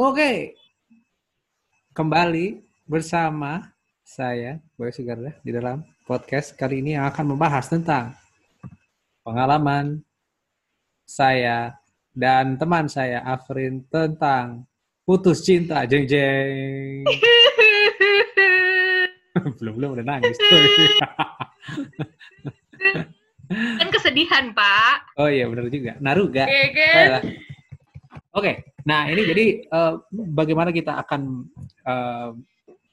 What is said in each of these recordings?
Oke, kembali bersama saya Boy Sugarda di dalam podcast kali ini yang akan membahas tentang pengalaman saya dan teman saya Afrin tentang putus cinta. Jeng jeng. Belum belum udah nangis. Kan kesedihan pak. Oh iya benar juga. Naruga. Oke, oke. Baiklah. Oke, nah ini jadi eh, bagaimana kita akan eh,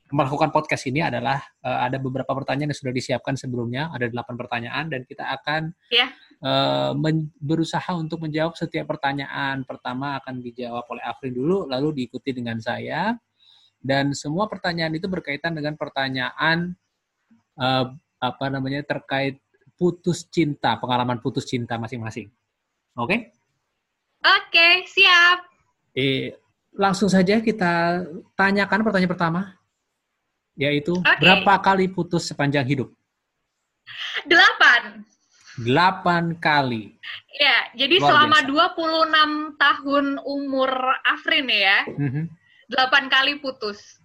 melakukan podcast ini adalah eh, ada beberapa pertanyaan yang sudah disiapkan sebelumnya, ada delapan pertanyaan dan kita akan Ya. eh, men- berusaha untuk menjawab setiap pertanyaan. Pertama akan dijawab oleh Afrin dulu, lalu diikuti dengan saya dan semua pertanyaan itu berkaitan dengan pertanyaan eh, apa namanya terkait putus cinta, pengalaman putus cinta masing-masing. Oke? Oke, siap. Eh, langsung saja kita tanyakan pertanyaan pertama, yaitu Oke. berapa kali putus sepanjang hidup? Delapan. Delapan kali. Ya, jadi Luar selama biasa. 26 tahun umur Afrin ya, Mhm. delapan kali putus.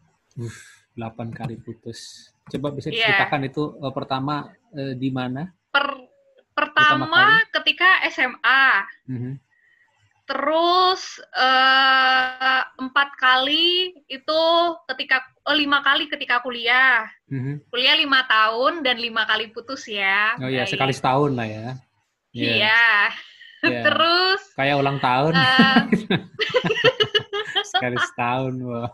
Delapan kali putus. Coba bisa Iya. diceritakan itu eh, pertama eh, di mana? Per, Pertama pertama ketika SMA, Mhm. Terus eh, empat kali itu ketika oh lima kali ketika kuliah, Mhm. kuliah lima tahun dan lima kali putus ya. Oh iya, sekali setahun lah ya. Iya. Iya. Iya. Terus Kayak ulang tahun. eh, sekali setahun. Wow.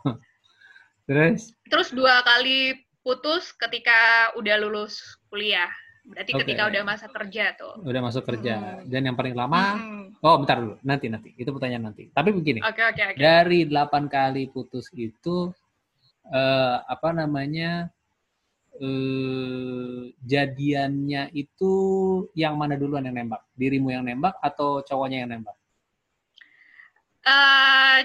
Terus? terus dua kali putus ketika udah lulus kuliah. Berarti Oke. ketika udah masa kerja tuh. Udah masuk kerja. Hmm. Dan yang paling lama, Hmm. oh bentar dulu, nanti nanti. Itu pertanyaan nanti. Tapi begini, Oke oke oke. dari 8 kali putus itu eh, apa namanya eh, jadiannya itu yang mana duluan yang nembak? Dirimu yang nembak atau cowoknya yang nembak? Eh,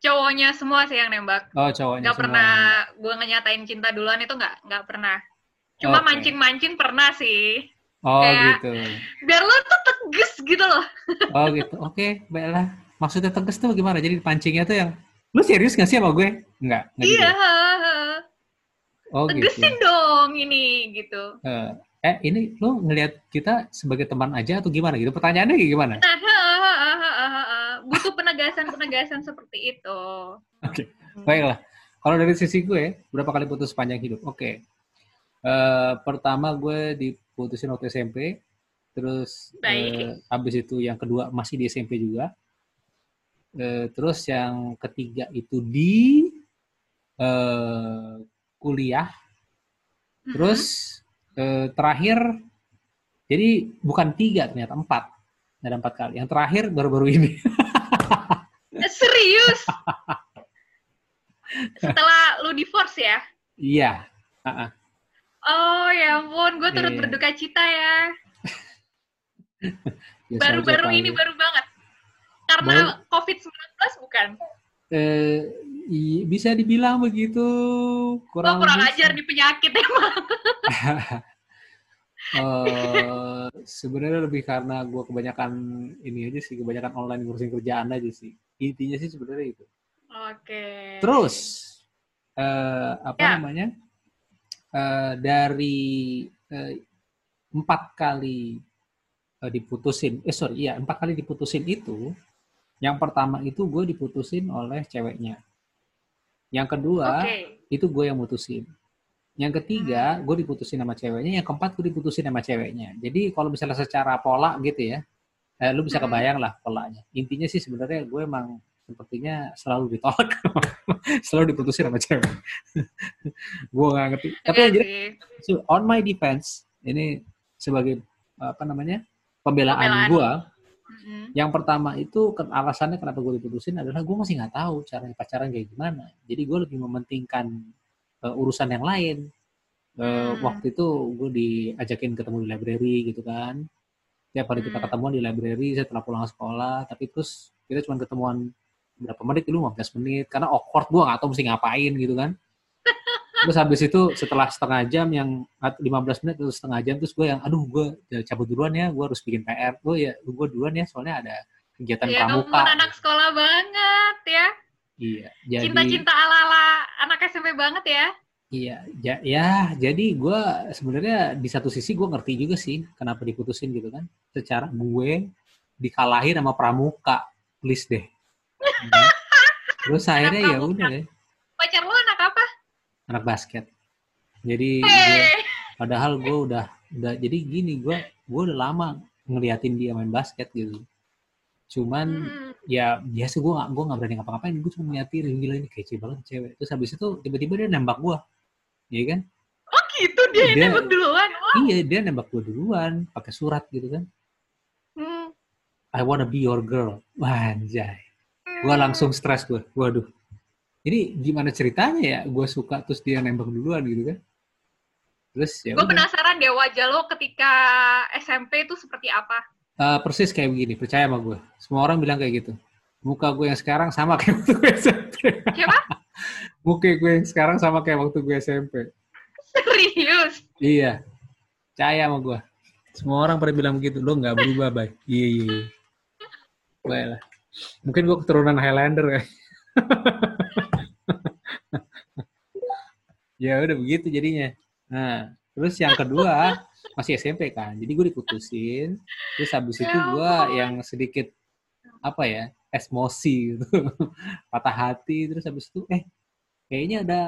cowoknya semua sih yang nembak. Oh cowoknya Gak semua. pernah gue ngenyatain cinta duluan itu nggak nggak pernah. Cuma Oke. mancing-mancing pernah sih. Oh kayak- gitu. Biar lo tuh tegas gitu loh. Oh gitu. Oke, baiklah. Maksudnya tegas tuh gimana? Jadi pancingnya tuh yang lu serius gak sih sama gue? Enggak. enggak Iya. gitu. Oh gitu. Tegesin dong ini gitu. Eh, eh ini lu ngelihat kita sebagai teman aja atau gimana gitu? Pertanyaannya kayak gimana? Nah, butuh penegasan-penegasan seperti itu. Oke. Baiklah. Kalau dari sisi gue, berapa kali putus sepanjang hidup? Oke. Eh, pertama gue diputusin waktu SMP, terus Baik. habis itu yang kedua masih di SMP juga. Eh, terus yang ketiga itu di eh, kuliah. Terus eh, terakhir, jadi bukan tiga ternyata empat, ada empat kali. Yang terakhir baru-baru ini. Serius? Setelah lu divorce ya? Iya. Ah. Oh ya ampun, gue turut Iya. berduka cita ya. Biasa Baru-baru ini baru banget. Karena COVID-19 bukan? Eh, i- bisa dibilang begitu kurang kurang lebih ajar di penyakit emang. eh, sebenarnya lebih karena gue kebanyakan ini aja sih kebanyakan online ngurusin kerjaan aja sih intinya sih sebenarnya itu Oke. terus eh, apa Ya. namanya Eh, dari eh, empat kali eh, diputusin eh sorry iya empat kali diputusin itu yang pertama itu gue diputusin oleh ceweknya yang kedua Oke. itu gue yang mutusin. Yang ketiga, gue diputusin sama ceweknya. Yang keempat, gue diputusin sama ceweknya. Jadi kalau misalnya secara pola gitu ya, eh, lu bisa Hmm. kebayang lah polanya. Intinya sih sebenarnya gue emang sepertinya selalu ditolak, selalu diputusin sama cewek. gue nggak ngerti. Tapi Iya yang jelas, sih. so, on my defense, ini sebagai apa namanya pembelaan, Pembelaan. gue. Mm-mm. Yang pertama itu ke- alasannya kenapa gue diputusin adalah gue masih nggak tahu caranya pacaran kayak gimana. Jadi gue lebih mementingkan eh, urusan yang lain. Eh, Hmm. Waktu itu gue diajakin ketemu di library gitu kan. Tiap hari kita Hmm. ketemuan di library setelah pulang sekolah. Tapi terus kita cuma ketemuan berapa menit dulu 15 menit karena awkward gue nggak tahu mesti ngapain gitu kan. Terus habis itu setelah setengah jam yang 15 menit atau setengah jam terus gue yang aduh gue cabut duluan ya, gue harus bikin PR. Gue ya gue duluan ya soalnya ada kegiatan Ya kamu pramuka. anak sekolah banget ya. Iya, jadi Cinta-cinta ala-ala anak SMP banget ya. Iya, ja, ya jadi gue sebenarnya di satu sisi gue ngerti juga sih kenapa diputusin gitu kan. Secara gue dikalahin sama pramuka, please deh. Hmm. Terus akhirnya ya udah deh, Pacar lu anak apa? anak basket. Jadi gue, Hei. padahal gue udah udah jadi gini gue gue udah lama ngeliatin dia main basket gitu. Cuman Hmm. ya biasa gue gak gue gak berani ngapa-ngapain gue cuma ngeliatin gila ini kece banget cewek terus habis itu tiba-tiba dia nembak gue iya kan Oh gitu dia, Dia- nembak duluan. Wah. iya dia nembak gue duluan pakai surat gitu kan Hmm. I wanna be your girl Wah, anjay gue langsung stres gue waduh ini gimana ceritanya ya gue suka terus dia nembak duluan gitu kan terus ya Gue penasaran deh wajah lo ketika SMP itu seperti apa. Eh, persis kayak begini percaya sama gue semua orang bilang kayak gitu muka gue yang sekarang sama kayak waktu gue SMP Siapa? muka gue yang sekarang sama kayak waktu gue SMP Serius? Iya. Percaya sama gue. Semua orang pada bilang begitu. Lo nggak berubah, Bay. Iya, iya, iya. Mungkin gue keturunan Highlander ya. ya udah begitu jadinya. Nah, terus yang kedua masih SMP kan. Jadi gue diputusin. Terus habis itu Ya gue yang sedikit apa ya emosi gitu patah hati terus habis itu eh kayaknya ada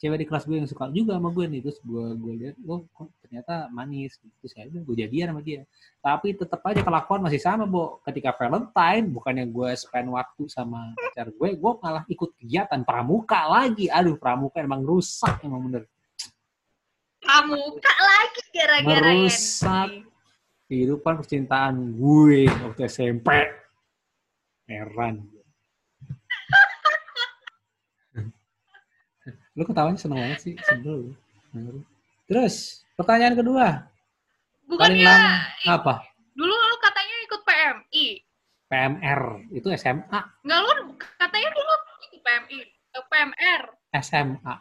cewek di kelas gue yang suka juga sama gue nih terus gue gue lihat oh kok ternyata manis gitu. Saya gue jadian sama dia. Tapi tetap aja kelakuan masih sama bo. Ketika Valentine bukannya gue spend waktu sama pacar gue gue malah ikut kegiatan pramuka lagi. Aduh pramuka emang rusak emang bener. Pramuka lagi gara-gara Merusak. ini. kehidupan percintaan gue waktu SMP heran lu ketawanya seneng banget sih sebel lu. terus pertanyaan kedua paling Bukannya apa dulu lo katanya ikut PMI. PMR itu SMA Enggak lo katanya dulu ikut PMI. eh, PMR. SMA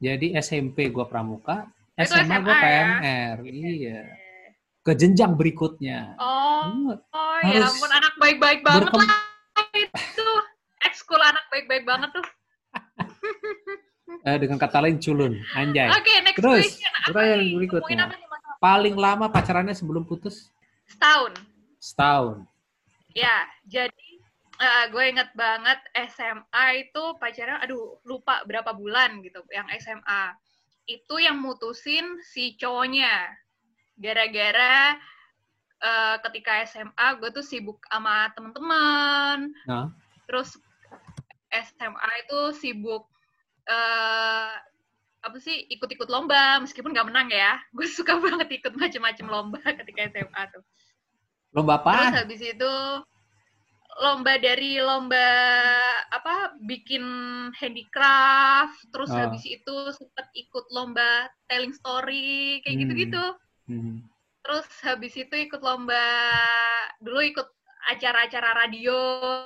jadi SMP gua pramuka Itu SMA, gua SMA ya? PMR iya ke jenjang berikutnya Oh, Iya. oh ya ampun anak baik-baik banget berkem- lah itu. Ekskul anak baik-baik banget tuh. Eh, dengan kata lain culun anjay Oke, next Terus, question. Pertanyaan nih? berikutnya. Apa nih, paling lama pacarannya sebelum putus Setahun. setahun Ya, jadi eh, gue inget banget SMA itu pacaran, aduh lupa berapa bulan gitu, yang SMA. Itu yang mutusin si cowoknya. Gara-gara eh, ketika SMA gue tuh sibuk sama temen-temen. Nah. Terus SMA itu sibuk eh apa sih ikut-ikut lomba meskipun gak menang ya. Gue suka banget ikut macem-macem lomba ketika SMA tuh. lomba Terus apa habis itu lomba dari lomba apa bikin handicraft, terus Ah. habis itu sempet ikut lomba telling story kayak Hmm. gitu-gitu. Hmm. Terus habis itu ikut lomba dulu ikut acara-acara radio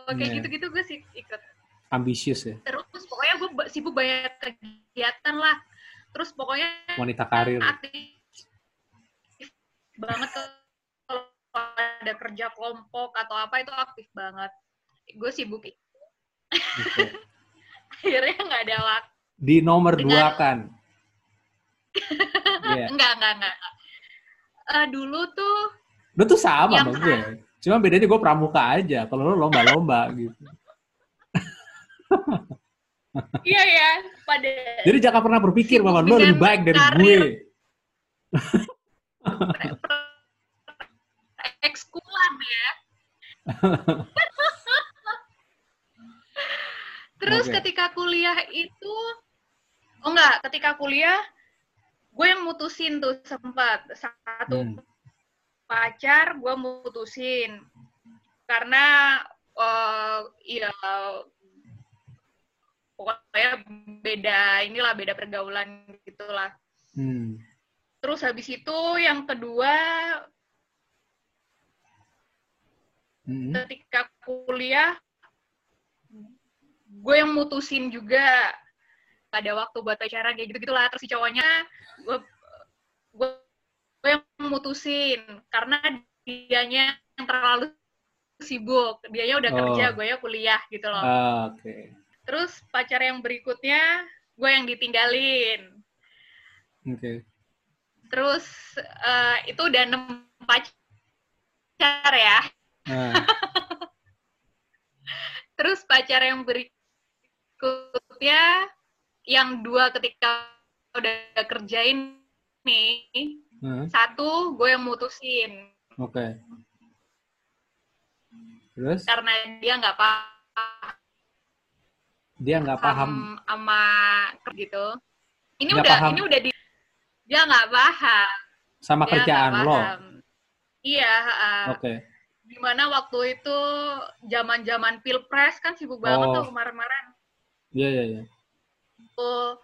kayak Iya. gitu-gitu gue sih ikut. Ambisius ya. Terus pokoknya gue sibuk banyak kegiatan lah. Terus pokoknya wanita karir. aktif banget kalau ada kerja kelompok atau apa itu aktif banget. Gue sibuk Gitu. akhirnya nggak ada waktu. Di nomor Dengan- dua kan? Iya. enggak enggak enggak Eh, dulu tuh lu tuh sama sama gue cuma bedanya gue pramuka aja. Kalau lu lomba-lomba gitu iya ya pada jadi jangan pernah berpikir bahwa lu lebih baik dari karir. gue ekskulan ya terus Oke. ketika kuliah itu oh enggak ketika kuliah gue yang mutusin tuh sempat satu Hmm. pacar gue mutusin karena eh ya pokoknya beda inilah beda pergaulan gitulah Hmm. terus habis itu yang kedua Hmm. ketika kuliah gue yang mutusin juga pada waktu buat pacaran kayak gitu gitulah terus si cowoknya gue gue gue yang mutusin karena dianya yang terlalu sibuk dianya udah Oh. kerja gue ya kuliah gitu loh Ah, oke terus pacar yang berikutnya gue yang ditinggalin Oke. Okay. terus uh, itu udah enam pacar ya nah. terus pacar yang berikutnya yang dua ketika udah kerjain nih hmm. satu gue yang mutusin oke okay. terus karena dia nggak paham dia nggak paham. sama gitu. Ini gak udah paham. ini udah di dia nggak paham. Sama dia kerjaan lo. iya uh, oke. Okay. di mana waktu itu zaman zaman pilpres kan sibuk banget oh. tuh kemarin-kemarin. Iya iya iya. Oh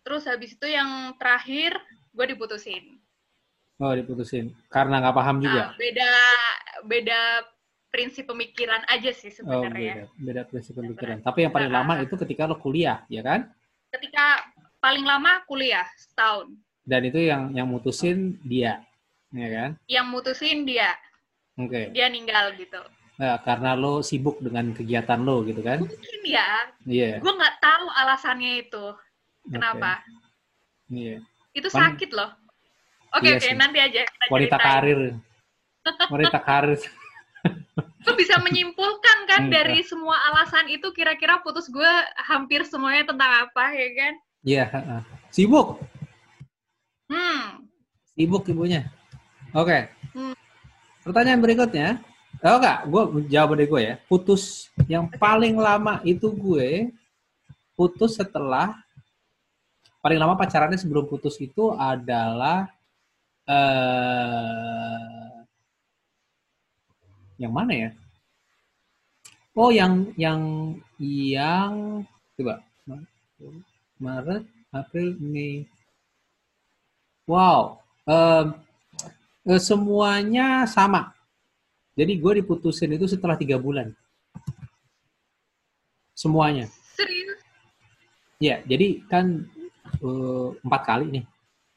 terus habis itu yang terakhir gue diputusin. Oh diputusin. Karena nggak paham juga? Nah, beda beda prinsip pemikiran aja sih sebenarnya oh, beda, beda prinsip pemikiran tapi yang paling nah, lama itu ketika lo kuliah ya kan ketika paling lama kuliah setahun dan itu yang yang mutusin dia ya kan yang mutusin dia oke okay. dia ninggal gitu Nah, karena lo sibuk dengan kegiatan lo gitu kan? Mungkin ya. Iya. Yeah. Gue nggak tahu alasannya itu. Kenapa? Iya. Okay. Itu sakit loh. Oke okay, iya oke okay, nanti aja. Kita Wanita ceritain. karir. Wanita karir. Lo bisa menyimpulkan kan hmm, dari ya. semua alasan itu kira-kira putus gue hampir semuanya tentang apa ya kan? Iya. Uh, sibuk. Hmm. Sibuk ibunya. Oke. Okay. Hmm. Pertanyaan berikutnya. Oh enggak, gue jawab dari gue ya. Putus yang paling lama itu gue putus setelah paling lama pacarannya sebelum putus itu adalah uh, yang mana ya? Oh, yang yang yang coba Maret, April, Mei. Wow, uh, uh, semuanya sama. Jadi gue diputusin itu setelah tiga bulan. Semuanya. Serius? Ya, jadi kan uh, empat kali nih.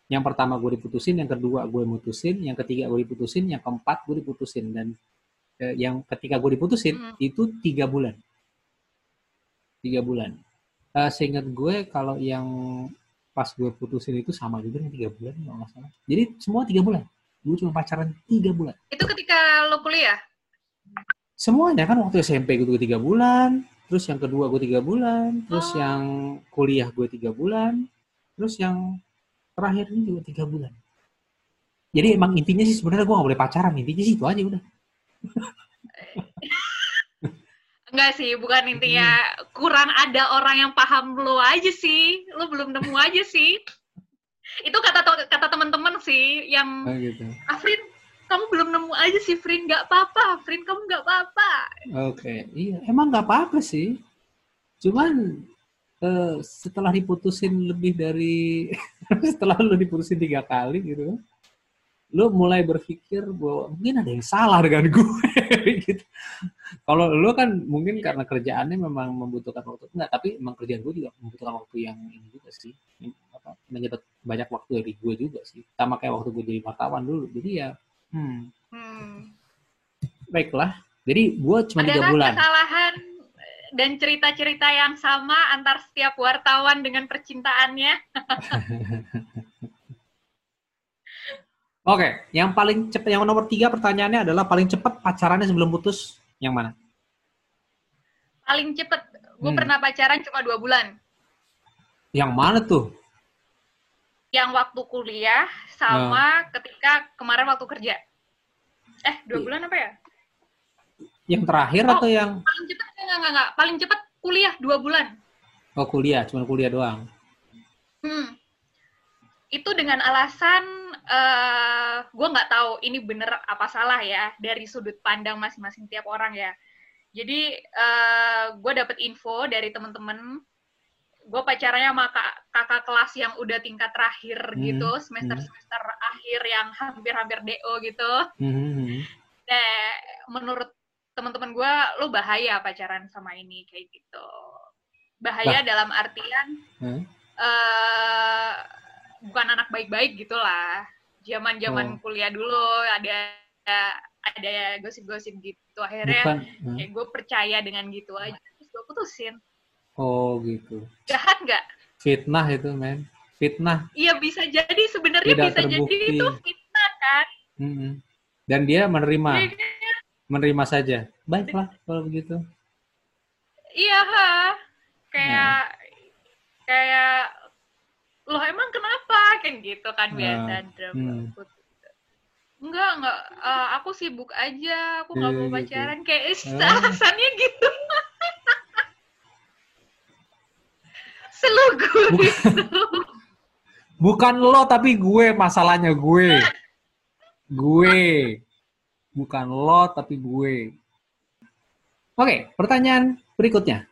Yang pertama gue diputusin, yang kedua gue mutusin, yang ketiga gue diputusin, yang keempat gue diputusin dan uh, yang ketika gue diputusin hmm. itu tiga bulan. Tiga bulan. Uh, seingat gue kalau yang pas gue putusin itu sama juga nih tiga bulan kalau nggak salah. Jadi semua tiga bulan. Gue cuma pacaran tiga bulan. Itu ketika lo kuliah? Semuanya kan waktu SMP gue tiga bulan, terus yang kedua gue tiga bulan, terus oh. yang kuliah gue tiga bulan, Terus yang terakhir ini juga tiga bulan. Jadi emang intinya sih sebenarnya gue gak boleh pacaran. Intinya sih itu aja udah. Enggak sih, bukan intinya kurang ada orang yang paham lo aja sih. Lo belum nemu aja sih. Itu kata kata teman-teman sih yang oh, gitu. Afrin, kamu belum nemu aja sih, Frin. Gak apa-apa, Frin. Kamu gak apa-apa. Oke, okay. iya. Emang gak apa-apa sih. Cuman uh, setelah diputusin lebih dari setelah lu diputusin tiga kali gitu lu mulai berpikir bahwa mungkin ada yang salah dengan gue gitu. Kalau lu kan mungkin karena kerjaannya memang membutuhkan waktu enggak, tapi emang kerjaan gue juga membutuhkan waktu yang ini juga sih. Apa menyedot banyak waktu dari gue juga sih. Sama kayak waktu gue jadi wartawan dulu. Jadi ya hmm. hmm. Baiklah. Jadi gue cuma tiga bulan. kesalahan dan cerita-cerita yang sama antar setiap wartawan dengan percintaannya. Oke, yang paling cepat, yang nomor tiga pertanyaannya adalah paling cepat pacarannya sebelum putus yang mana? Paling cepat, gue hmm. pernah pacaran cuma dua bulan. Yang mana tuh? Yang waktu kuliah sama hmm. ketika kemarin waktu kerja. Eh, dua bulan apa ya? Yang terakhir oh, atau yang? Paling cepat enggak, enggak, enggak. Paling cepat kuliah dua bulan. Oh kuliah, cuma kuliah doang. Hmm. Itu dengan alasan uh, eh, gue nggak tahu ini bener apa salah ya dari sudut pandang masing-masing tiap orang ya. Jadi uh, eh, gue dapet info dari temen-temen gue pacarannya sama kak, kakak kelas yang udah tingkat terakhir hmm. gitu semester semester akhir yang hampir-hampir do gitu. Hmm. Nah, menurut teman-teman gue lo bahaya pacaran sama ini kayak gitu bahaya bah. dalam artian hmm? uh, bukan anak baik-baik gitulah zaman zaman oh. kuliah dulu ada ada gosip-gosip gitu akhirnya bukan, hmm. kayak gue percaya dengan gitu aja terus gue putusin Oh gitu. Jahat nggak? Fitnah itu men. Fitnah. Iya bisa jadi sebenarnya bisa terbukti. jadi itu fitnah kan? Mm-mm. Dan dia menerima, menerima saja. Baiklah kalau begitu. Iya, ha. kayak kayak loh emang kenapa kan gitu kan biasa drama hmm. putih. Enggak, enggak. Eh, aku sibuk aja. Aku nggak Iya, mau gitu. pacaran. Kayak Ah. alasannya gitu. Selugu gitu. Bukan lo tapi gue masalahnya gue. Gue. Bukan lo tapi gue. Oke, pertanyaan berikutnya.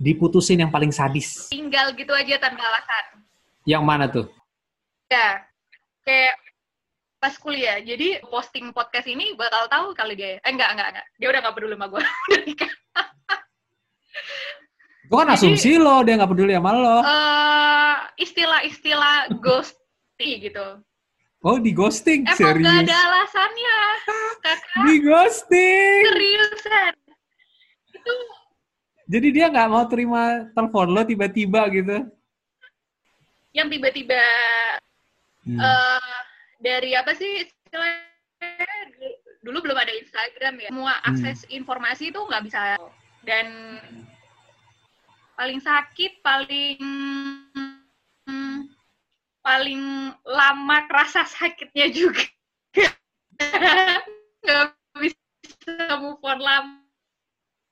Diputusin yang paling sadis. Tinggal gitu aja tanpa alasan. Yang mana tuh? Ya, kayak pas kuliah. Jadi posting podcast ini bakal tahu kali dia. Eh enggak, enggak, enggak. Dia udah nggak peduli sama gue. Itu kan Jadi- asumsi lo, dia nggak peduli sama lo. Eh, istilah-istilah ghosty gitu. Oh, di ghosting? Emang Serius? gak ada alasannya, kakak. Di ghosting? Seriusan. Itu Jadi dia nggak mau terima telepon lo tiba-tiba gitu? Yang tiba-tiba Hmm. eh, dari apa sih istilahnya dulu belum ada Instagram ya semua Hmm. akses informasi itu nggak bisa dan paling sakit paling paling lama kerasa sakitnya juga nggak bisa move on lama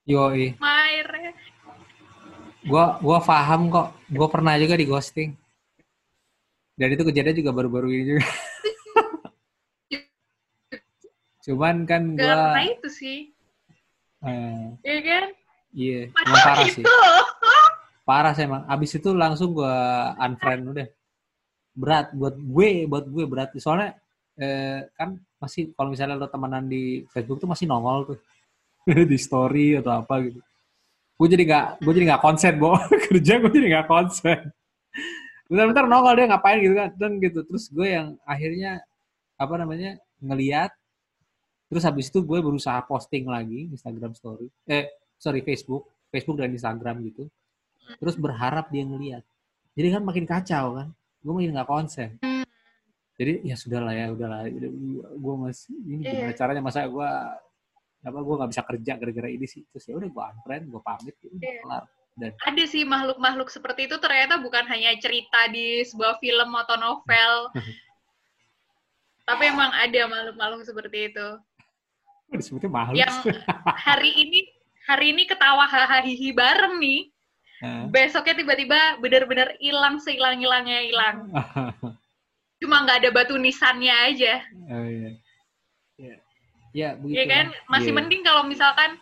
Yoi. Gua gua paham kok. Gua pernah juga di ghosting. Dan itu kejadian juga baru-baru ini juga. Cuman kan gua karena itu sih eh, ya kan iya, Padahal parah sih. Parah sih emang. Abis itu langsung gua unfriend udah. Berat buat gue, buat gue berat. Soalnya eh, kan masih kalau misalnya lo temenan di Facebook tuh masih nongol tuh di story atau apa gitu. Gue jadi nggak, gue jadi nggak konsen, bo kerja gue jadi nggak konsen. Bentar-bentar nongol dia ngapain gitu kan, dan gitu. Terus gue yang akhirnya apa namanya ngeliat. Terus habis itu gue berusaha posting lagi Instagram story, eh sorry Facebook, Facebook dan Instagram gitu. Terus berharap dia ngeliat. Jadi kan makin kacau kan, gue makin nggak konsen. Jadi ya sudahlah ya, udahlah. Gue masih ini gimana Iya. caranya masa gue apa gue nggak bisa kerja gara-gara ini sih terus ya udah gue unfriend gue pamit udah Iya. kelar dan ada sih makhluk-makhluk seperti itu ternyata bukan hanya cerita di sebuah film atau novel. Tapi emang ada makhluk-makhluk seperti itu. Disebutnya makhluk yang hari ini hari ini ketawa hahaha bareng nih. Nah. besoknya tiba-tiba benar-benar hilang sehilang hilangnya hilang. Cuma nggak ada batu nisannya aja. Oh, iya. ya ya begitu ya kan masih Iya. mending kalau misalkan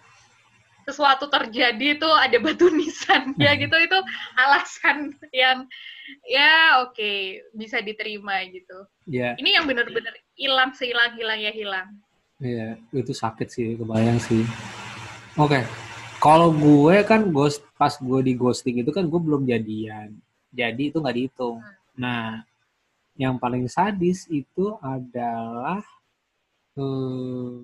sesuatu terjadi itu ada batu nisannya Hmm. gitu itu alasan yang ya oke bisa diterima gitu. Ya. Ini yang benar-benar hilang sehilang hilangnya hilang. Ya itu sakit sih kebayang sih. Oke kalau gue kan ghost pas gue di ghosting itu kan gue belum jadian. Jadi itu nggak dihitung. Nah yang paling sadis itu adalah eh,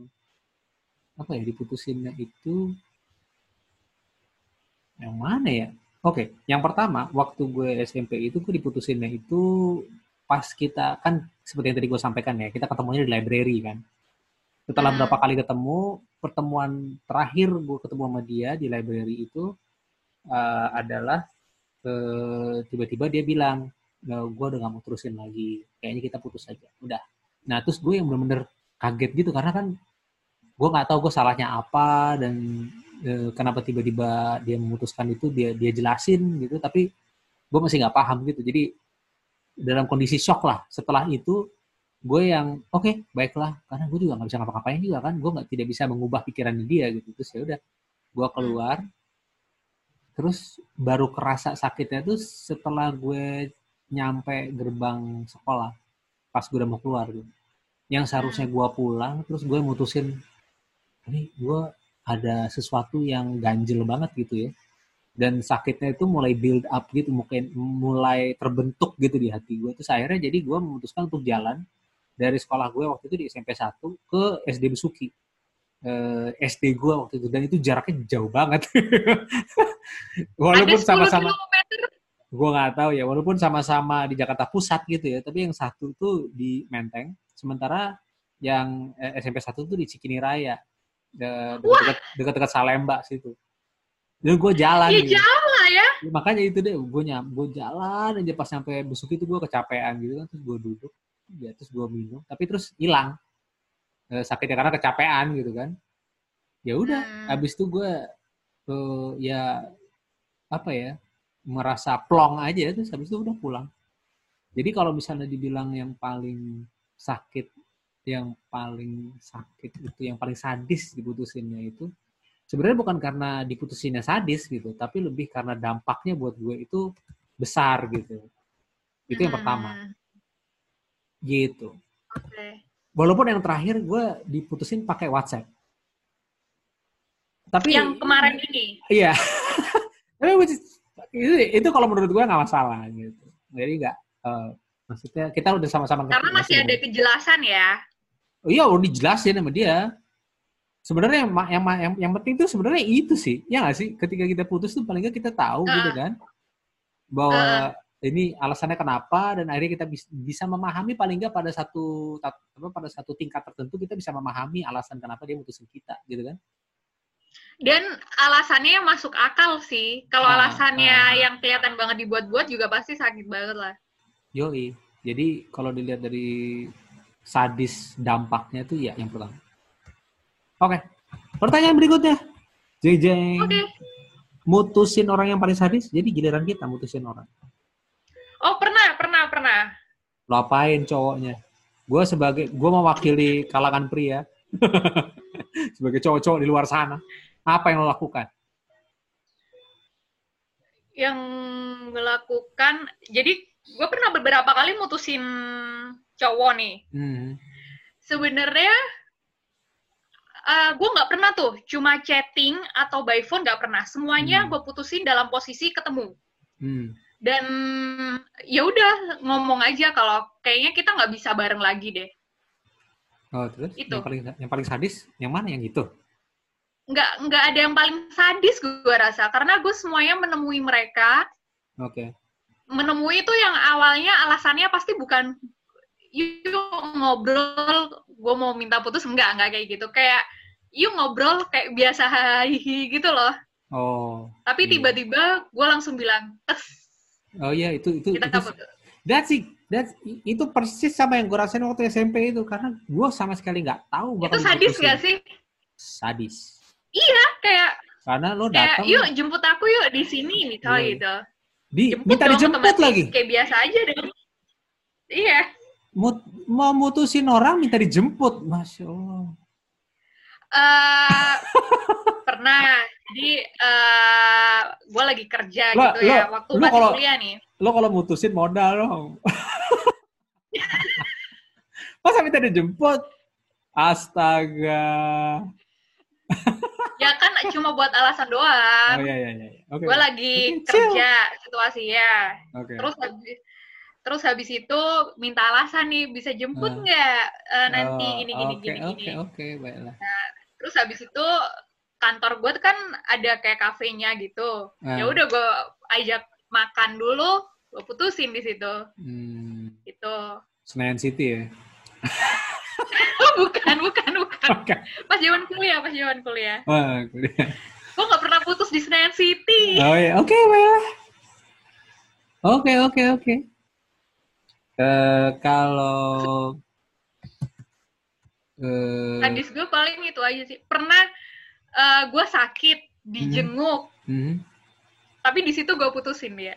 apa ya diputusinnya itu yang mana ya? Oke yang pertama waktu gue SMP itu gue diputusinnya itu pas kita kan seperti yang tadi gue sampaikan ya kita ketemunya di library kan. Setelah Hmm. berapa kali ketemu pertemuan terakhir gue ketemu sama dia di library itu eh, adalah eh, tiba-tiba dia bilang gue udah gak mau terusin lagi kayaknya kita putus aja. Udah. Nah terus gue yang bener-bener kaget gitu karena kan gue nggak tahu gue salahnya apa dan eh, kenapa tiba-tiba dia memutuskan itu dia dia jelasin gitu tapi gue masih nggak paham gitu. Jadi dalam kondisi shock lah. Setelah itu gue yang oke baiklah. Karena gue juga nggak bisa ngapa-ngapain juga kan. Gue nggak tidak bisa mengubah pikiran dia gitu. Terus ya udah gue keluar. Terus baru kerasa sakitnya tuh setelah gue nyampe gerbang sekolah pas gue udah mau keluar gitu yang seharusnya gue pulang terus gue mutusin ini gue ada sesuatu yang ganjel banget gitu ya. Dan sakitnya itu mulai build up gitu mungkin mulai terbentuk gitu di hati gue terus akhirnya jadi gue memutuskan untuk jalan dari sekolah gue waktu itu di SMP 1 ke SD Besuki. Eh, SD gue waktu itu. Dan itu jaraknya jauh banget. Walaupun 10 sama-sama gue nggak tahu ya. Walaupun sama-sama di Jakarta Pusat gitu ya. Tapi yang satu tuh di Menteng. Sementara yang eh, SMP satu tuh di Cikini Raya dekat-dekat dekat-dekat Salemba situ dan gue jalan Iya gitu. jauh lah ya. makanya itu deh gue nyam gue jalan aja pas sampai besok itu gue kecapean gitu kan terus gue duduk ya terus gue minum tapi terus hilang Eh, sakitnya karena kecapean gitu kan ya udah Hmm. habis itu gue eh, ya apa ya merasa plong aja terus habis itu udah pulang jadi kalau misalnya dibilang yang paling sakit yang paling sakit itu yang paling sadis diputusinnya itu sebenarnya bukan karena diputusinnya sadis gitu tapi lebih karena dampaknya buat gue itu besar gitu. Itu yang pertama. Hmm, gitu. Oke. walaupun yang terakhir gue diputusin pakai WhatsApp. Tapi Yang kemarin ini. iya. Itu itu kalau menurut gue nggak masalah gitu. Jadi nggak eh, maksudnya kita udah sama-sama Karena masih ada kejelasan ya. Oh iya udah dijelasin sama dia sebenarnya yang yang yang, yang penting tuh sebenarnya itu sih ya nggak sih ketika kita putus tuh paling nggak kita tahu Ah. gitu kan bahwa ini alasannya kenapa dan akhirnya kita bis- bisa memahami paling nggak pada satu apa pada satu tingkat tertentu kita bisa memahami alasan kenapa dia mutusin kita gitu kan Dan alasannya masuk akal sih. Kalau Ah, alasannya ah. yang kelihatan banget dibuat-buat juga pasti sakit banget lah. Yoi. Jadi kalau dilihat dari sadis dampaknya tuh ya yang pertama. Oke. Pertanyaan berikutnya. Jeng jeng. Oke. Mutusin orang yang paling sadis, jadi giliran kita mutusin orang. Oh pernah, pernah, pernah. Lo apain cowoknya? Gue sebagai, gue mewakili kalangan pria. sebagai cowok-cowok di luar sana. Apa yang lo lakukan? Yang melakukan, jadi gue pernah beberapa kali mutusin cowok nih. Hmm. Sebenarnya gue nggak pernah tuh, cuma chatting atau by phone nggak pernah. Semuanya Hmm. gue putusin dalam posisi ketemu. Hmm. Dan ya udah ngomong aja kalau kayaknya kita nggak bisa bareng lagi deh. Oh, terus Itu. yang paling yang paling sadis yang mana yang itu? Nggak nggak ada yang paling sadis gue rasa karena gue semuanya menemui mereka Oke. menemui itu yang awalnya alasannya pasti bukan yuk ngobrol gue mau minta putus enggak enggak kayak gitu kayak yuk ngobrol kayak biasa hihi gitu loh Oh. tapi Iya. tiba-tiba gue langsung bilang tes Oh iya itu itu kita itu That's it. That's, itu persis sama yang gue rasain waktu SMP itu karena gue sama sekali nggak tahu itu sadis gak sih Sadis. kayak Karena lo kayak datang yuk jemput aku yuk di sini misalnya Iya. gitu di jemput minta dong, dijemput lagi. kayak biasa aja dong iya Mut, mau mutusin orang minta dijemput, masya Allah. eh pernah jadi eh gue lagi kerja Lo- gitu ya lo- waktu lo masih kalau- kuliah nih Lo kalau mutusin modal dong. Masa minta dijemput? Astaga. ya kan cuma buat alasan Oh doang iya iya iya. Oke. gue lagi kerja situasinya Oke. terus habis terus habis itu minta alasan nih bisa jemput Ah. nggak eh, nanti Oh, gini gini oke, gini Oke gini oke baiklah. terus habis itu kantor gue kan ada kayak kafenya gitu Ah. ya udah gue ajak makan dulu gue putusin di situ Hmm, gitu Senayan City ya. oh, bukan bukan bukan Oke. pas zaman kuliah pas zaman kuliah Wah, kuliah. gue nggak pernah putus di Senayan City Oh iya, oke baiklah. Oke oke oke. Eh, kalau eh, sadis gue paling itu aja sih pernah eh, gue sakit dijenguk hmm, tapi di situ gue putusin dia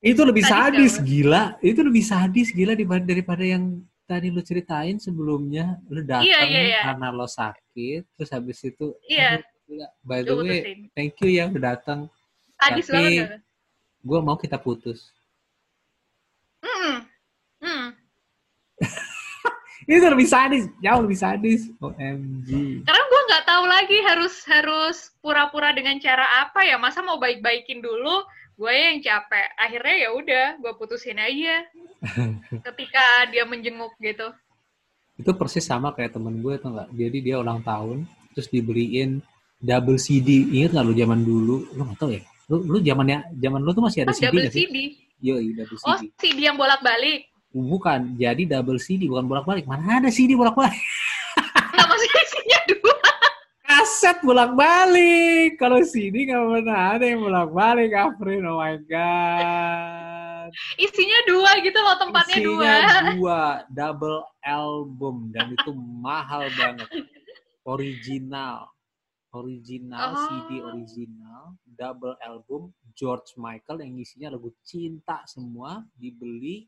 itu lebih Sadis sadis gila, itu lebih sadis gila dibanding daripada yang tadi lu ceritain sebelumnya lu datang Iya, iya, iya. karena lo sakit, terus habis itu Iya. gila. by the way, putusin thank you ya udah datang. sadis Tapi-? Gue mau kita putus. Hmm. Hmm. Itu lebih sadis, jauh lebih sadis. OMG. karena gue nggak tahu lagi harus harus pura-pura dengan cara apa ya masa mau baik-baikin dulu gue yang capek akhirnya ya udah gue putusin aja ketika dia menjenguk gitu Itu persis sama kayak temen gue tuh nggak. Jadi dia ulang tahun, terus dibeliin double CD. Ingat nggak lu zaman dulu? Lu nggak tahu ya? Lu, lu zamannya zaman lu tuh masih ada Oh, CD double nggak sih? CD. Yo, double CD. Oh, CD yang bolak-balik. Bukan, jadi double CD bukan bolak-balik. Mana ada CD bolak-balik? Nggak maksudnya isinya dua. Kaset bolak-balik. Kalau CD nggak pernah ada yang bolak-balik, Afrin. Oh my god. Isinya dua gitu loh, tempatnya Isinya dua. dua, double album dan itu mahal banget. Original. Original Oh. CD original, double album George Michael yang isinya lagu cinta semua dibeli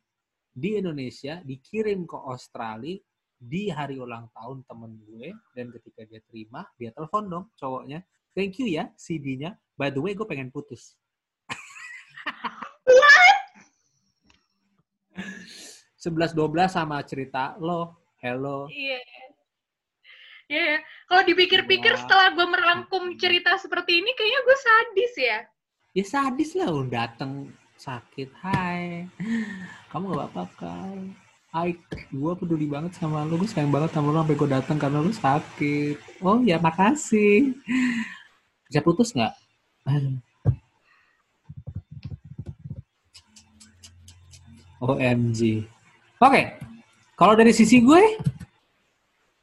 di Indonesia, dikirim ke Australia di hari ulang tahun temen gue. Dan ketika dia terima dia telepon dong cowoknya. Thank you ya CD-nya by the way gue pengen putus. Sebelas dua belas sama cerita lo. Hello. Iya. Iya, kalau dipikir-pikir setelah gue merangkum cerita seperti ini, kayaknya gue sadis ya. ya sadis lah. Dateng sakit hai kamu gak apa-apa kan Hai, gue peduli banget sama lu, gue sayang banget sama lu sampai gue datang karena lu sakit. Oh ya, makasih. Bisa putus nggak? OMG. Oke, kalau dari sisi gue,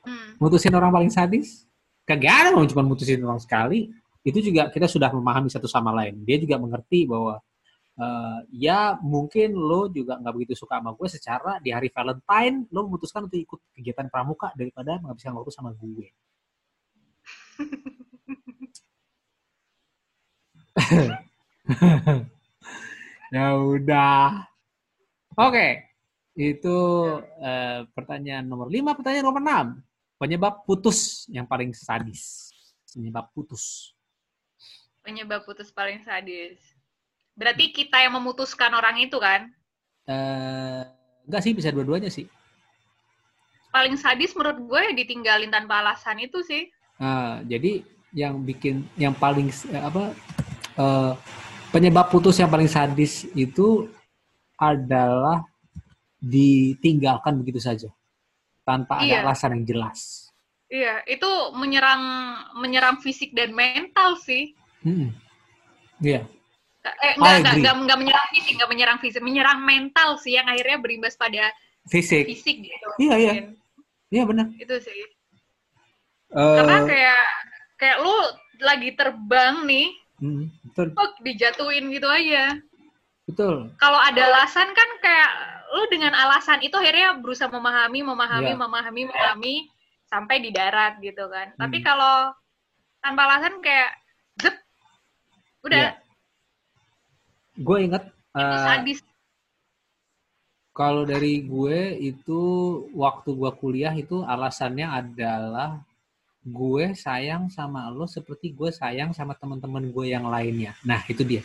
Hmm. mutusin orang paling sadis, kagak ada cuma mutusin orang sekali. Itu juga kita sudah memahami satu sama lain. Dia juga mengerti bahwa eh, ya mungkin lo juga nggak begitu suka sama gue secara di hari Valentine lo memutuskan untuk ikut kegiatan pramuka daripada menghabiskan waktu sama gue. ya udah. Oke, itu eh, pertanyaan nomor 5, pertanyaan nomor 6. Penyebab putus yang paling sadis. Penyebab putus. Penyebab putus paling sadis. Berarti kita yang memutuskan orang itu kan? Eh, enggak sih, bisa dua-duanya sih. Paling sadis menurut gue ditinggalin tanpa alasan itu sih. Nah, jadi yang bikin yang paling eh, apa eh, penyebab putus yang paling sadis itu adalah ditinggalkan begitu saja tanpa ada Iya. alasan yang jelas. Iya, itu menyerang menyerang fisik dan mental sih. Mm-mm. Iya. Eh, enggak, enggak, enggak, enggak menyerang fisik, enggak menyerang fisik, menyerang mental sih yang akhirnya berimbas pada Fisik. fisik gitu. Iya, iya. Iya benar. Itu sih. Karena Eh, kayak kayak lu lagi terbang nih, mm, betul, kok dijatuhin gitu aja. betul. Kalau ada alasan kan kayak lu dengan alasan itu akhirnya berusaha memahami, memahami, Iya. memahami, memahami sampai di darat gitu kan. Tapi Hmm. kalau tanpa alasan kayak zep udah Iya. Gue ingat itu eh. Kalau dari gue itu waktu gue kuliah itu alasannya adalah gue sayang sama lo seperti gue sayang sama teman-teman gue yang lainnya. Nah itu dia.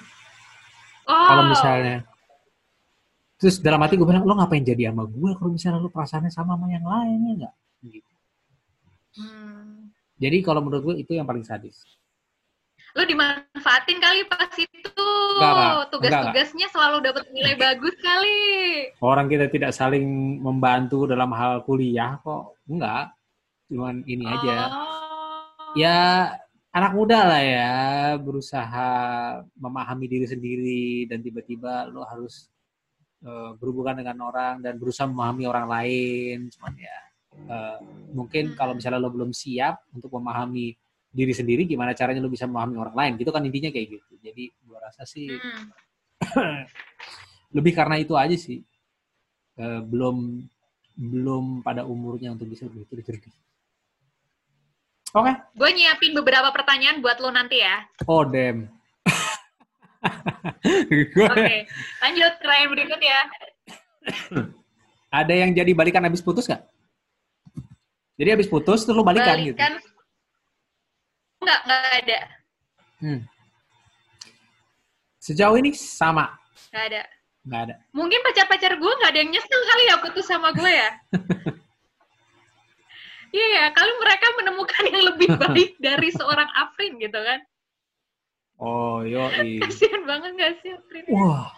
Oh, Kalau misalnya terus dalam hati gue bilang lo ngapain jadi sama gue kalau misalnya lo perasaannya sama sama yang lainnya nggak? Gitu. hmm. Jadi kalau menurut gue itu yang paling sadis. Lu dimanfaatin kali pas itu tugas-tugasnya selalu dapat nilai bagus kali. Orang kita tidak saling membantu dalam hal kuliah kok, enggak. Cuman ini aja. Oh. ya anak muda lah ya berusaha memahami diri sendiri dan tiba-tiba lo harus eh, berhubungan dengan orang dan berusaha memahami orang lain cuman ya eh, mungkin kalau misalnya lo belum siap untuk memahami diri sendiri gimana caranya lo bisa memahami orang lain gitu kan intinya kayak gitu jadi gua rasa sih Hmm. lebih karena itu aja sih Eh, belum belum pada umurnya untuk bisa begitu jernih oke Gue nyiapin beberapa pertanyaan buat lo nanti ya. Oh, damn. Gua- Oke, lanjut pertanyaan berikut ya. Ada yang jadi balikan habis putus gak? Jadi habis putus terus lu balikan, gitu. Enggak, enggak ada. Hmm. Sejauh ini sama, Enggak ada. nggak ada. Mungkin pacar-pacar gue nggak ada yang nyesel kali ya putus sama gue ya. Iya ya, kali mereka menemukan yang lebih baik dari seorang Afrin gitu kan. Oh, yoi. Kasian banget gak sih Afrin? Wah.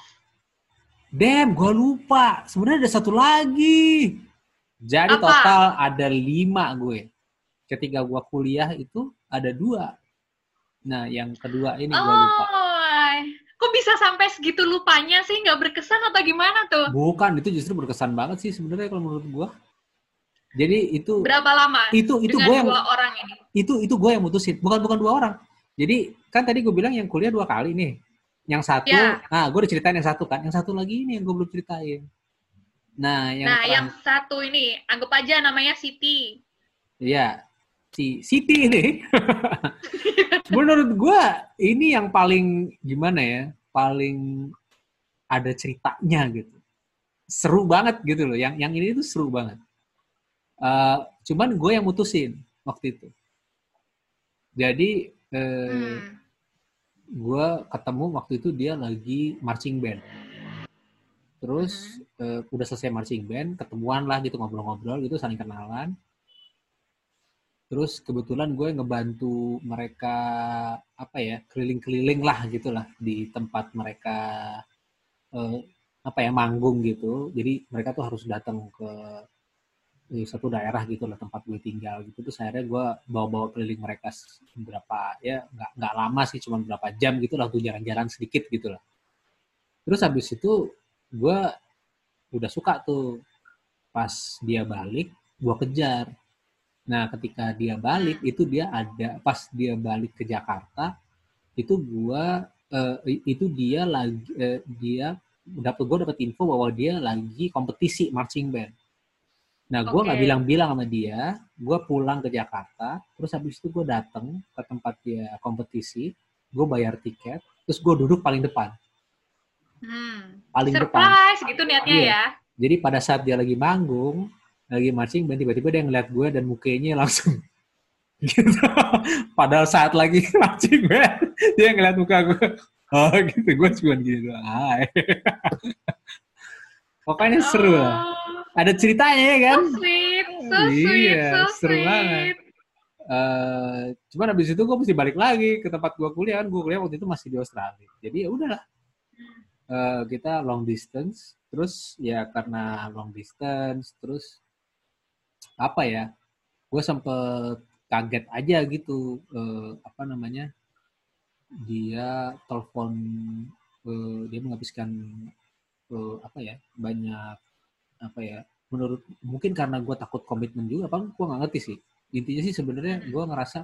Damn, gua lupa. Sebenarnya ada satu lagi. Jadi Apa? total ada lima gue. Ketika gue kuliah itu ada dua. Nah, yang kedua ini lupa. Oh, kok bisa sampai segitu lupanya sih? Nggak berkesan atau gimana tuh? Bukan, itu justru berkesan banget sih sebenarnya kalau menurut gue. Jadi itu Berapa lama itu itu gue yang dua orang ini? itu itu gue yang mutusin bukan bukan dua orang jadi kan tadi gue bilang yang kuliah dua kali nih yang satu Ya. nah gue udah ceritain yang satu kan yang satu lagi ini yang gue belum ceritain nah yang nah, yang satu ini, anggap aja namanya Siti. Iya, si Siti ini. Menurut gua ini yang paling gimana ya? Paling ada ceritanya gitu. Seru banget gitu loh. Yang yang ini tuh seru banget. Eh, cuman gue yang mutusin waktu itu. Jadi eh, Hmm. gue ketemu waktu itu dia lagi marching band. Terus eh, udah selesai marching band, ketemuan lah gitu ngobrol-ngobrol gitu, saling kenalan. Terus kebetulan gue ngebantu mereka apa ya keliling-keliling lah gitulah di tempat mereka eh, apa ya manggung gitu. Jadi mereka tuh harus datang ke di satu daerah gitu lah tempat gue tinggal gitu. Terus akhirnya gue bawa-bawa keliling mereka berapa ya nggak nggak lama sih cuma berapa jam gitu lah tuh jalan-jalan sedikit gitu lah. Terus habis itu gue udah suka tuh pas dia balik gue kejar nah ketika dia balik itu dia ada pas dia balik ke Jakarta itu gua eh, itu dia lagi eh, dia dapat gue dapat info bahwa dia lagi kompetisi marching band nah gue nggak Oke. bilang-bilang sama dia gue pulang ke Jakarta terus habis itu gue datang ke tempat dia kompetisi gue bayar tiket terus gue duduk paling depan Hmm. paling depan Surprise gitu niatnya Iya. ya. Jadi pada saat dia lagi manggung, lagi marching band, tiba-tiba dia ngeliat gue dan mukanya langsung gitu. Padahal saat lagi marching band, dia ngeliat muka gue. Oh gitu, gue cuma gini doang. Hai. Pokoknya seru lah. Oh, Ada ceritanya ya kan? So sweet, so Iya, sweet, so seru sweet. banget. Eh, cuman habis itu gue mesti balik lagi ke tempat gue kuliah kan gue kuliah waktu itu masih di Australia jadi ya udahlah Eh, kita long distance terus ya karena long distance terus apa ya gue sempet kaget aja gitu eh, apa namanya dia telepon eh, dia menghabiskan eh, apa ya banyak apa ya menurut mungkin karena gue takut komitmen juga apa gue nggak ngerti sih. Intinya sih sebenarnya gue ngerasa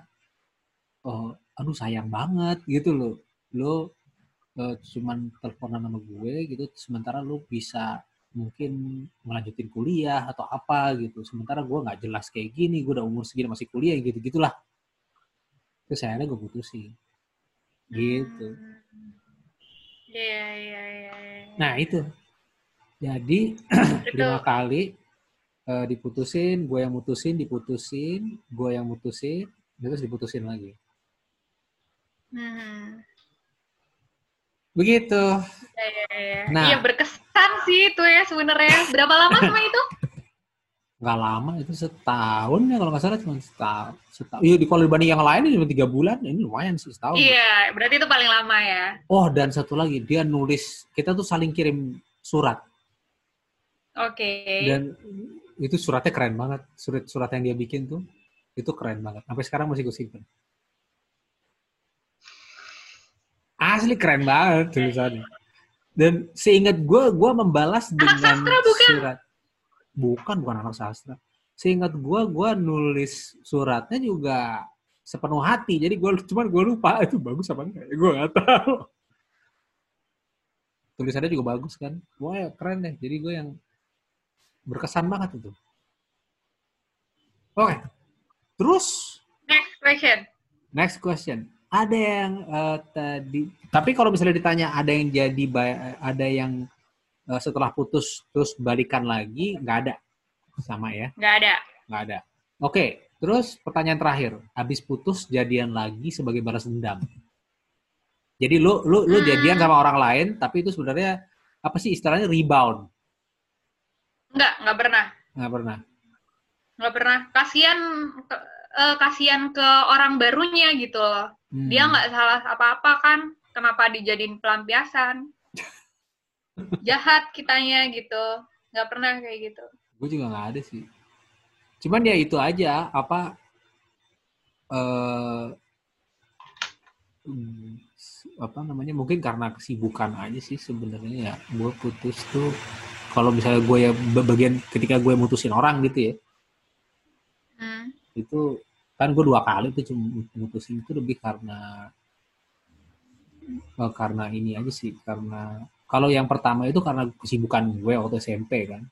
oh aduh sayang banget gitu loh. Lo eh, cuman teleponan sama gue gitu sementara lo bisa mungkin melanjutin kuliah atau apa gitu sementara gue nggak jelas kayak gini gue udah umur segini masih kuliah gitu gitulah terus akhirnya gue putusin gitu Hmm. Iya, iya, iya. iya. nah itu jadi lima kali eh, diputusin, gue yang mutusin, diputusin, gue yang mutusin, terus diputusin lagi. hmm. Begitu. Iya, iya, iya. Nah. Iya, berkesan sih itu ya sebenarnya. Berapa lama sama itu? Nggak lama, itu setahun ya kalau nggak salah cuma setahun. setahun. Iya, di kalau dibanding yang lain cuma tiga bulan, ini lumayan sih setahun. Iya, berarti itu paling lama ya. Oh, dan satu lagi, dia nulis, kita tuh saling kirim surat. Oke. Dan itu suratnya keren banget. Surat surat yang dia bikin tuh, itu keren banget. Sampai sekarang masih gue simpen. Asli keren banget tulisannya. Dan seingat gue, gue membalas dengan sastra bukan? surat. Bukan, bukan anak sastra. Seingat gue, gue nulis suratnya juga sepenuh hati. Jadi gue cuman gue lupa itu bagus apa enggak. Gue gak tahu. Tulisannya juga bagus kan. Wah ya, keren deh. Jadi gue yang berkesan banget itu. Oke. Terus Next question. next question. Ada yang eh, tadi tapi kalau misalnya ditanya ada yang jadi ada yang eh, setelah putus terus balikan lagi nggak ada sama ya Nggak ada. nggak ada. Oke, terus pertanyaan terakhir. Habis putus jadian lagi sebagai balas dendam. Jadi lu lu lu Hmm. jadian sama orang lain tapi itu sebenarnya apa sih istilahnya rebound? Nggak, nggak pernah. Nggak pernah. Nggak pernah. Kasian ke- eh, kasian ke orang barunya gitu loh. Hmm. Dia nggak salah apa-apa kan. Kenapa dijadiin pelampiasan? Jahat kitanya gitu. Nggak pernah kayak gitu. Gue juga nggak ada sih. Cuman ya itu aja apa eh hmm, apa namanya mungkin karena kesibukan aja sih sebenarnya ya gue putus tuh kalau misalnya gue ya bagian ketika gue mutusin orang gitu ya Hmm. itu kan gue dua kali tuh cuma mutusin itu lebih karena eh, karena ini aja sih karena kalau yang pertama itu karena kesibukan gue waktu SMP kan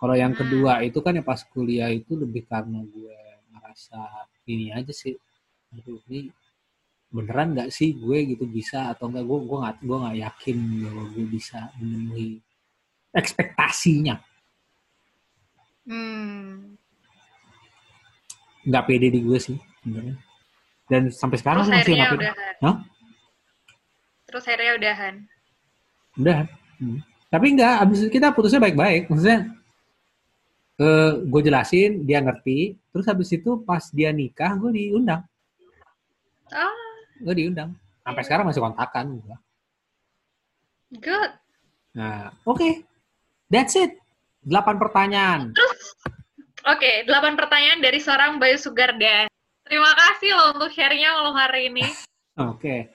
kalau yang Hmm. kedua itu kan ya pas kuliah itu lebih karena gue ngerasa ini aja sih aduh ini beneran nggak sih gue gitu bisa atau enggak gue gue nggak gue nggak yakin bahwa gue bisa memenuhi ekspektasinya Hmm. Nggak pede di gue sih sebenarnya. Dan sampai sekarang Terus masih nggak pede udahan. Terus akhirnya udahan. udah Hmm. tapi enggak abis itu kita putusnya baik-baik. Maksudnya eh gue jelasin dia ngerti. Terus habis itu pas dia nikah gue diundang. Oh, gue diundang. Sampai sekarang masih kontakan gua. good. nah oke. That's it. Delapan pertanyaan Oke, delapan pertanyaan dari seorang Bayu Sugarda. Terima kasih loh untuk share-nya malam hari ini. oke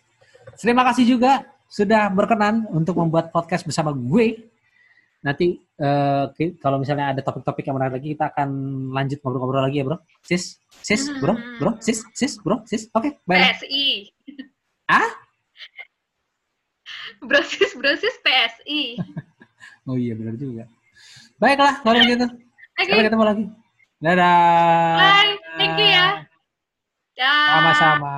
terima kasih juga sudah berkenan untuk membuat podcast bersama gue nanti ki- kalau misalnya ada topik-topik yang menarik lagi kita akan lanjut ngobrol-ngobrol lagi ya bro sis sis bro bro sis sis bro sis oke bye PSI. Ah? Brosis, brosis PSI. Oh iya benar juga. Baiklah kalau begitu. Oke, Sampai ketemu lagi. Dadah. bye. Thank you ya. Dah. Sama-sama.